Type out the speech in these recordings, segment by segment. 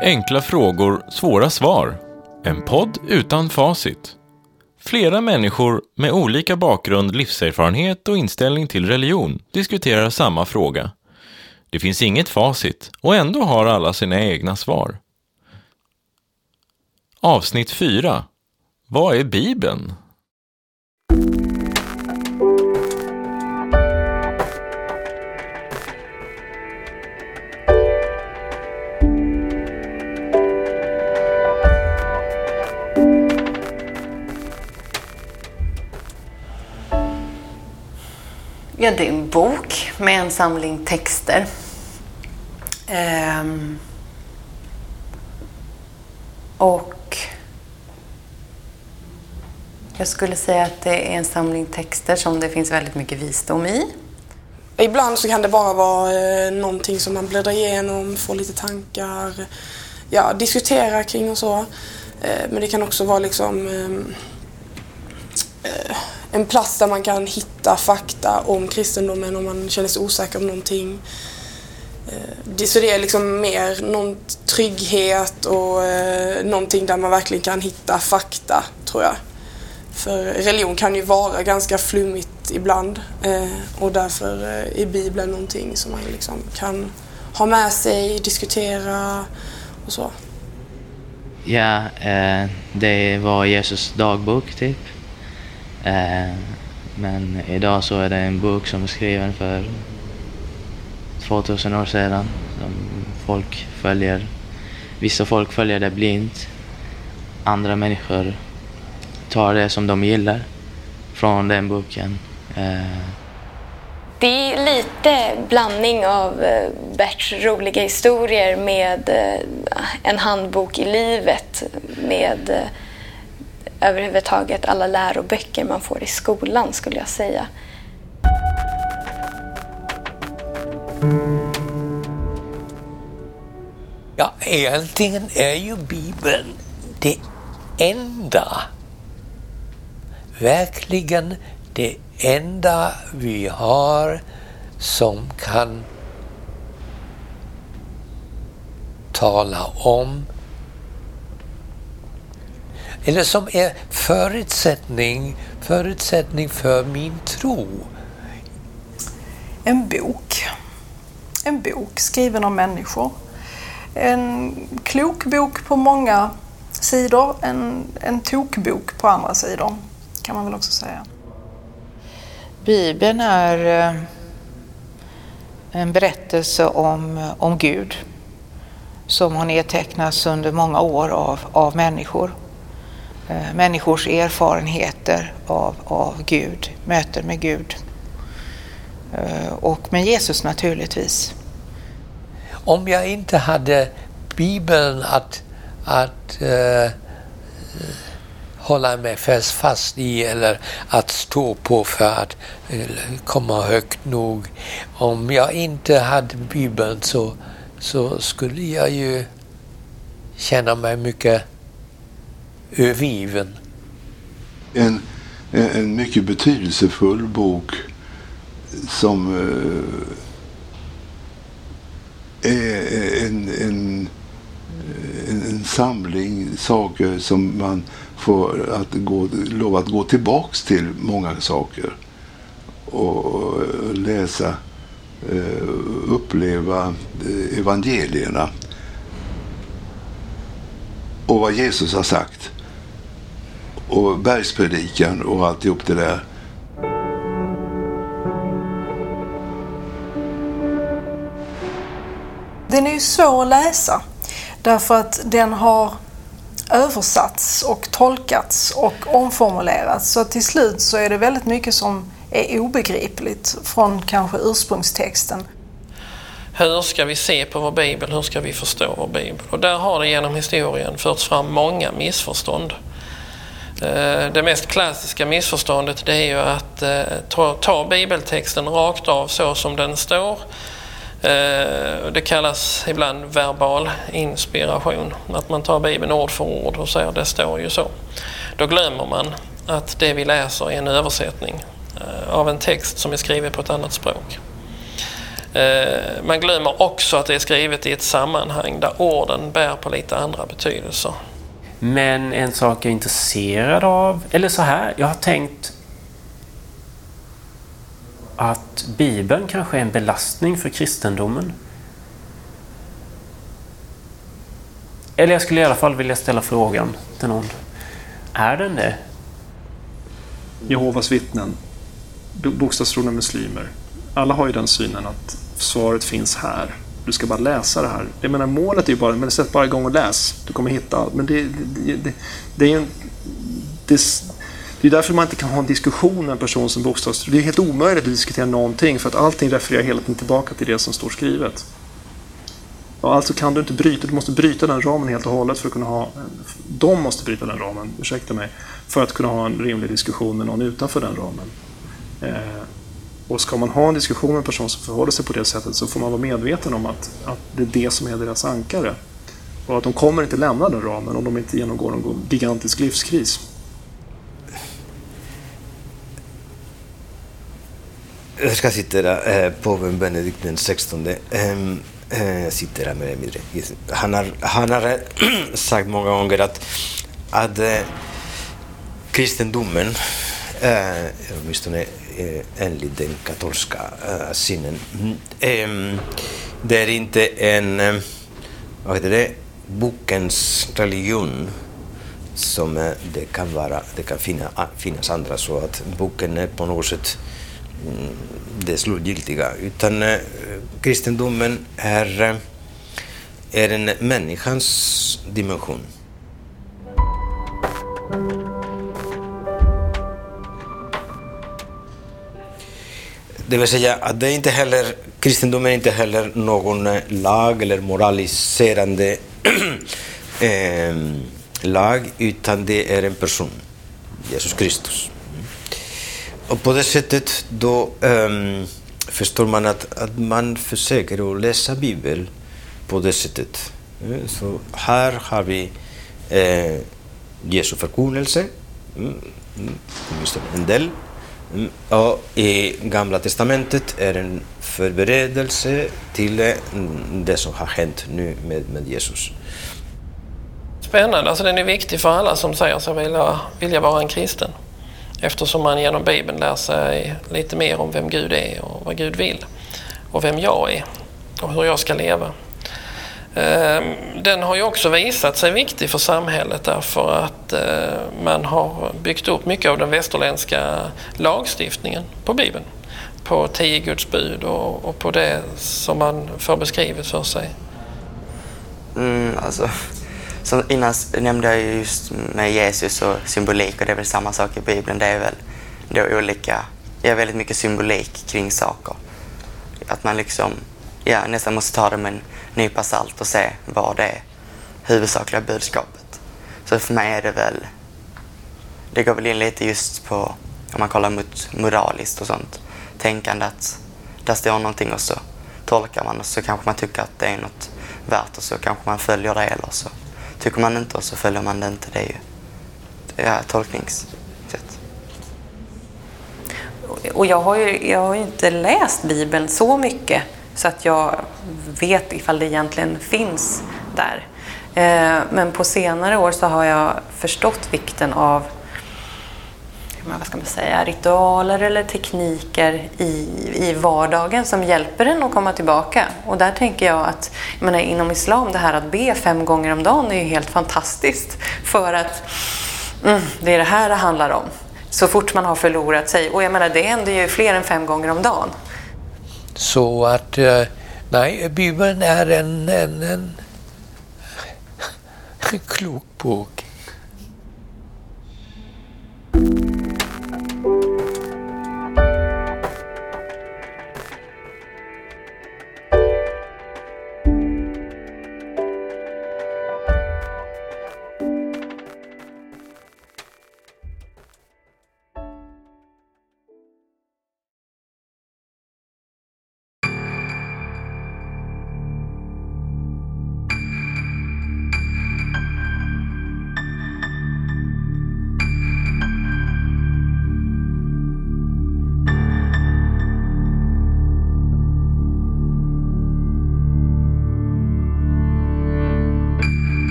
Enkla frågor, svåra svar. En podd utan facit. Flera människor med olika bakgrund, livserfarenhet och inställning till religion diskuterar samma fråga. Det finns inget facit och ändå har alla sina egna svar. Avsnitt 4. Vad är Bibeln? Ja, det är en bok med en samling texter. Ehm. Och jag skulle säga att det är en samling texter som det finns väldigt mycket visdom i. Ibland så kan det bara vara eh, någonting som man bläddrar igenom, får lite tankar, ja, diskuterar kring och så. Eh, men det kan också vara liksom ehm, eh, en plats där man kan hitta fakta om kristendomen om man känner sig osäker om någonting. Eh, så det är liksom mer någon trygghet och eh, någonting där man verkligen kan hitta fakta, tror jag. För religion kan ju vara ganska flummigt ibland eh, och därför är Bibeln någonting som man liksom kan ha med sig, diskutera och så. Ja, det var Jesus dagbok typ. Eh, men idag så är det en bok som är skriven för 2000 år sedan. Som folk följer. Vissa folk följer det blint. Andra människor tar det som de gillar från den boken. Eh, det är lite blandning av eh, Berts roliga historier med eh, en handbok i livet med eh, överhuvudtaget alla läroböcker man får i skolan skulle jag säga. Ja, egentligen är ju Bibeln det enda, verkligen det enda vi har som kan tala om eller som är förutsättning, förutsättning för min tro. En bok. En bok skriven av människor. En klok bok på många sidor, en, en tokbok på andra sidor kan man väl också säga. Bibeln är eh, en berättelse om, om Gud som har nedtecknats under många år av, av människor. Eh, människors erfarenheter av, av Gud, möten med Gud. Eh, och med Jesus naturligtvis. Om jag inte hade Bibeln att, att uh, hålla mig fast, fast i eller att stå på för att uh, komma högt nog. Om jag inte hade Bibeln så, så skulle jag ju känna mig mycket övergiven. En, en mycket betydelsefull bok som eh, är en, en, en, en, samling saker som man får att gå, lov att gå tillbaks till många saker och läsa, eh, uppleva eh, evangelierna och vad Jesus har sagt och bergspredikan och alltihop det där. Den är ju svår att läsa därför att den har översatts och tolkats och omformulerats. Så till slut så är det väldigt mycket som är obegripligt från kanske ursprungstexten. Hur ska vi se på vår bibel? Hur ska vi förstå vår bibel? Och där har det genom historien förts fram många missförstånd. Eh, det mest klassiska missförståndet det är ju att eh, ta, ta bibeltexten rakt av så som den står. Eh, det kallas ibland verbal inspiration, att man tar bibeln ord för ord och säger det står ju så. Då glömmer man att det vi läser är en översättning av en text som är skriven på ett annat språk. Man glömmer också att det är skrivet i ett sammanhang där orden bär på lite andra betydelser. Men en sak jag är intresserad av, eller så här, jag har tänkt att Bibeln kanske är en belastning för kristendomen. Eller jag skulle i alla fall vilja ställa frågan till någon. Är den det? Jehovas vittnen, bokstavstrogna muslimer. Alla har ju den synen att svaret finns här. Du ska bara läsa det här. Jag menar målet är ju bara, men sätt bara igång och läs. Du kommer hitta allt. Men det, det, det, det är ju en... Det, det är därför man inte kan ha en diskussion med en person som bokstavstrogna. Det är helt omöjligt att diskutera någonting för att allting refererar hela tiden tillbaka till det som står skrivet. Och alltså kan du inte bryta, du måste bryta den ramen helt och hållet för att kunna ha, de måste bryta den ramen, ursäkta mig, för att kunna ha en rimlig diskussion med någon utanför den ramen. Eh, och ska man ha en diskussion med en person som förhåller sig på det sättet så får man vara medveten om att, att det är det som är deras ankare. Och att de kommer inte lämna den ramen om de inte genomgår någon gigantisk livskris. Jag ska citera eh, påven Benedikt XVI. Ehm, eh, citera mer eller mindre. Han har, han har eh, sagt många gånger att, att eh, kristendomen, eh, åtminstone Eh, enligt den katolska eh, synen, mm, det är inte en, eh, vad heter det, bokens religion som det kan vara, det kan finna, finnas andra så att boken är på något sätt mm, det slutgiltiga, utan kristendomen är, är en människans dimension. Det vill säga att det inte heller, kristendomen är inte heller någon eh, lag eller moraliserande eh, lag, utan det är en person, Jesus Kristus. Och på det sättet då eh, förstår man att, att man försöker att läsa Bibeln på det sättet. Eh, så här har vi eh, Jesu förkunnelse, mm, mm en del. Mm, ja, i Gamla Testamentet är en förberedelse till mm, det som har hänt nu med, med Jesus. Spännande, alltså den är viktig för alla som säger sig vilja, vilja vara en kristen. Eftersom man genom Bibeln lär sig lite mer om vem Gud är och vad Gud vill. Och vem jag är och hur jag ska leva. Ehm, den har ju också visat sig viktig för samhället därför att eh, man har byggt upp mycket av den västerländska lagstiftningen på Bibeln. På tio Guds bud och, på det som man får beskrivet för sig. Mm, alltså, som innan nämnde jag just med Jesus och symbolik och det är väl samma sak i Bibeln. Det är väl då olika, ja väldigt mycket symbolik kring saker. Att man liksom, ja nästan måste ta det med en nypa salt och se vad det är huvudsakliga budskapet. Så för mig är det väl, det går väl in lite just på, om man kollar mot moraliskt och sånt, tänkande att där står någonting och så tolkar man och så kanske man tycker att det är något värt och så kanske man följer det eller så Tycker man inte och så följer man det inte. Det är ju ja, tolkningssätt. Och jag har, ju, jag har ju inte läst Bibeln så mycket så att jag vet ifall det egentligen finns där. Eh, men på senare år så har jag förstått vikten av vad ska man säga, ritualer eller tekniker i, i vardagen som hjälper en att komma tillbaka. Och där tänker jag att jag menar, inom islam, det här att be fem gånger om dagen är ju helt fantastiskt. För att mm, det är det här det handlar om. Så fort man har förlorat sig. Och jag menar, det händer ju fler än fem gånger om dagen. Så att, eh, nej, Bibeln är en, en, en klok bok.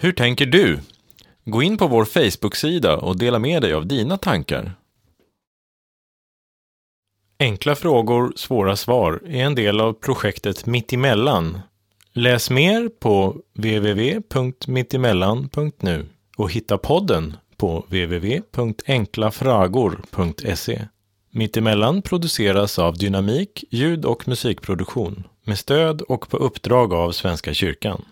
Hur tänker du? Gå in på vår Facebook-sida och dela med dig av dina tankar. Enkla frågor, svåra svar är en del av projektet Mittemellan. Läs mer på www.mittemellan.nu och hitta podden på www.enklafragor.se. Mittemellan produceras av Dynamik ljud och musikproduktion med stöd och på uppdrag av Svenska kyrkan.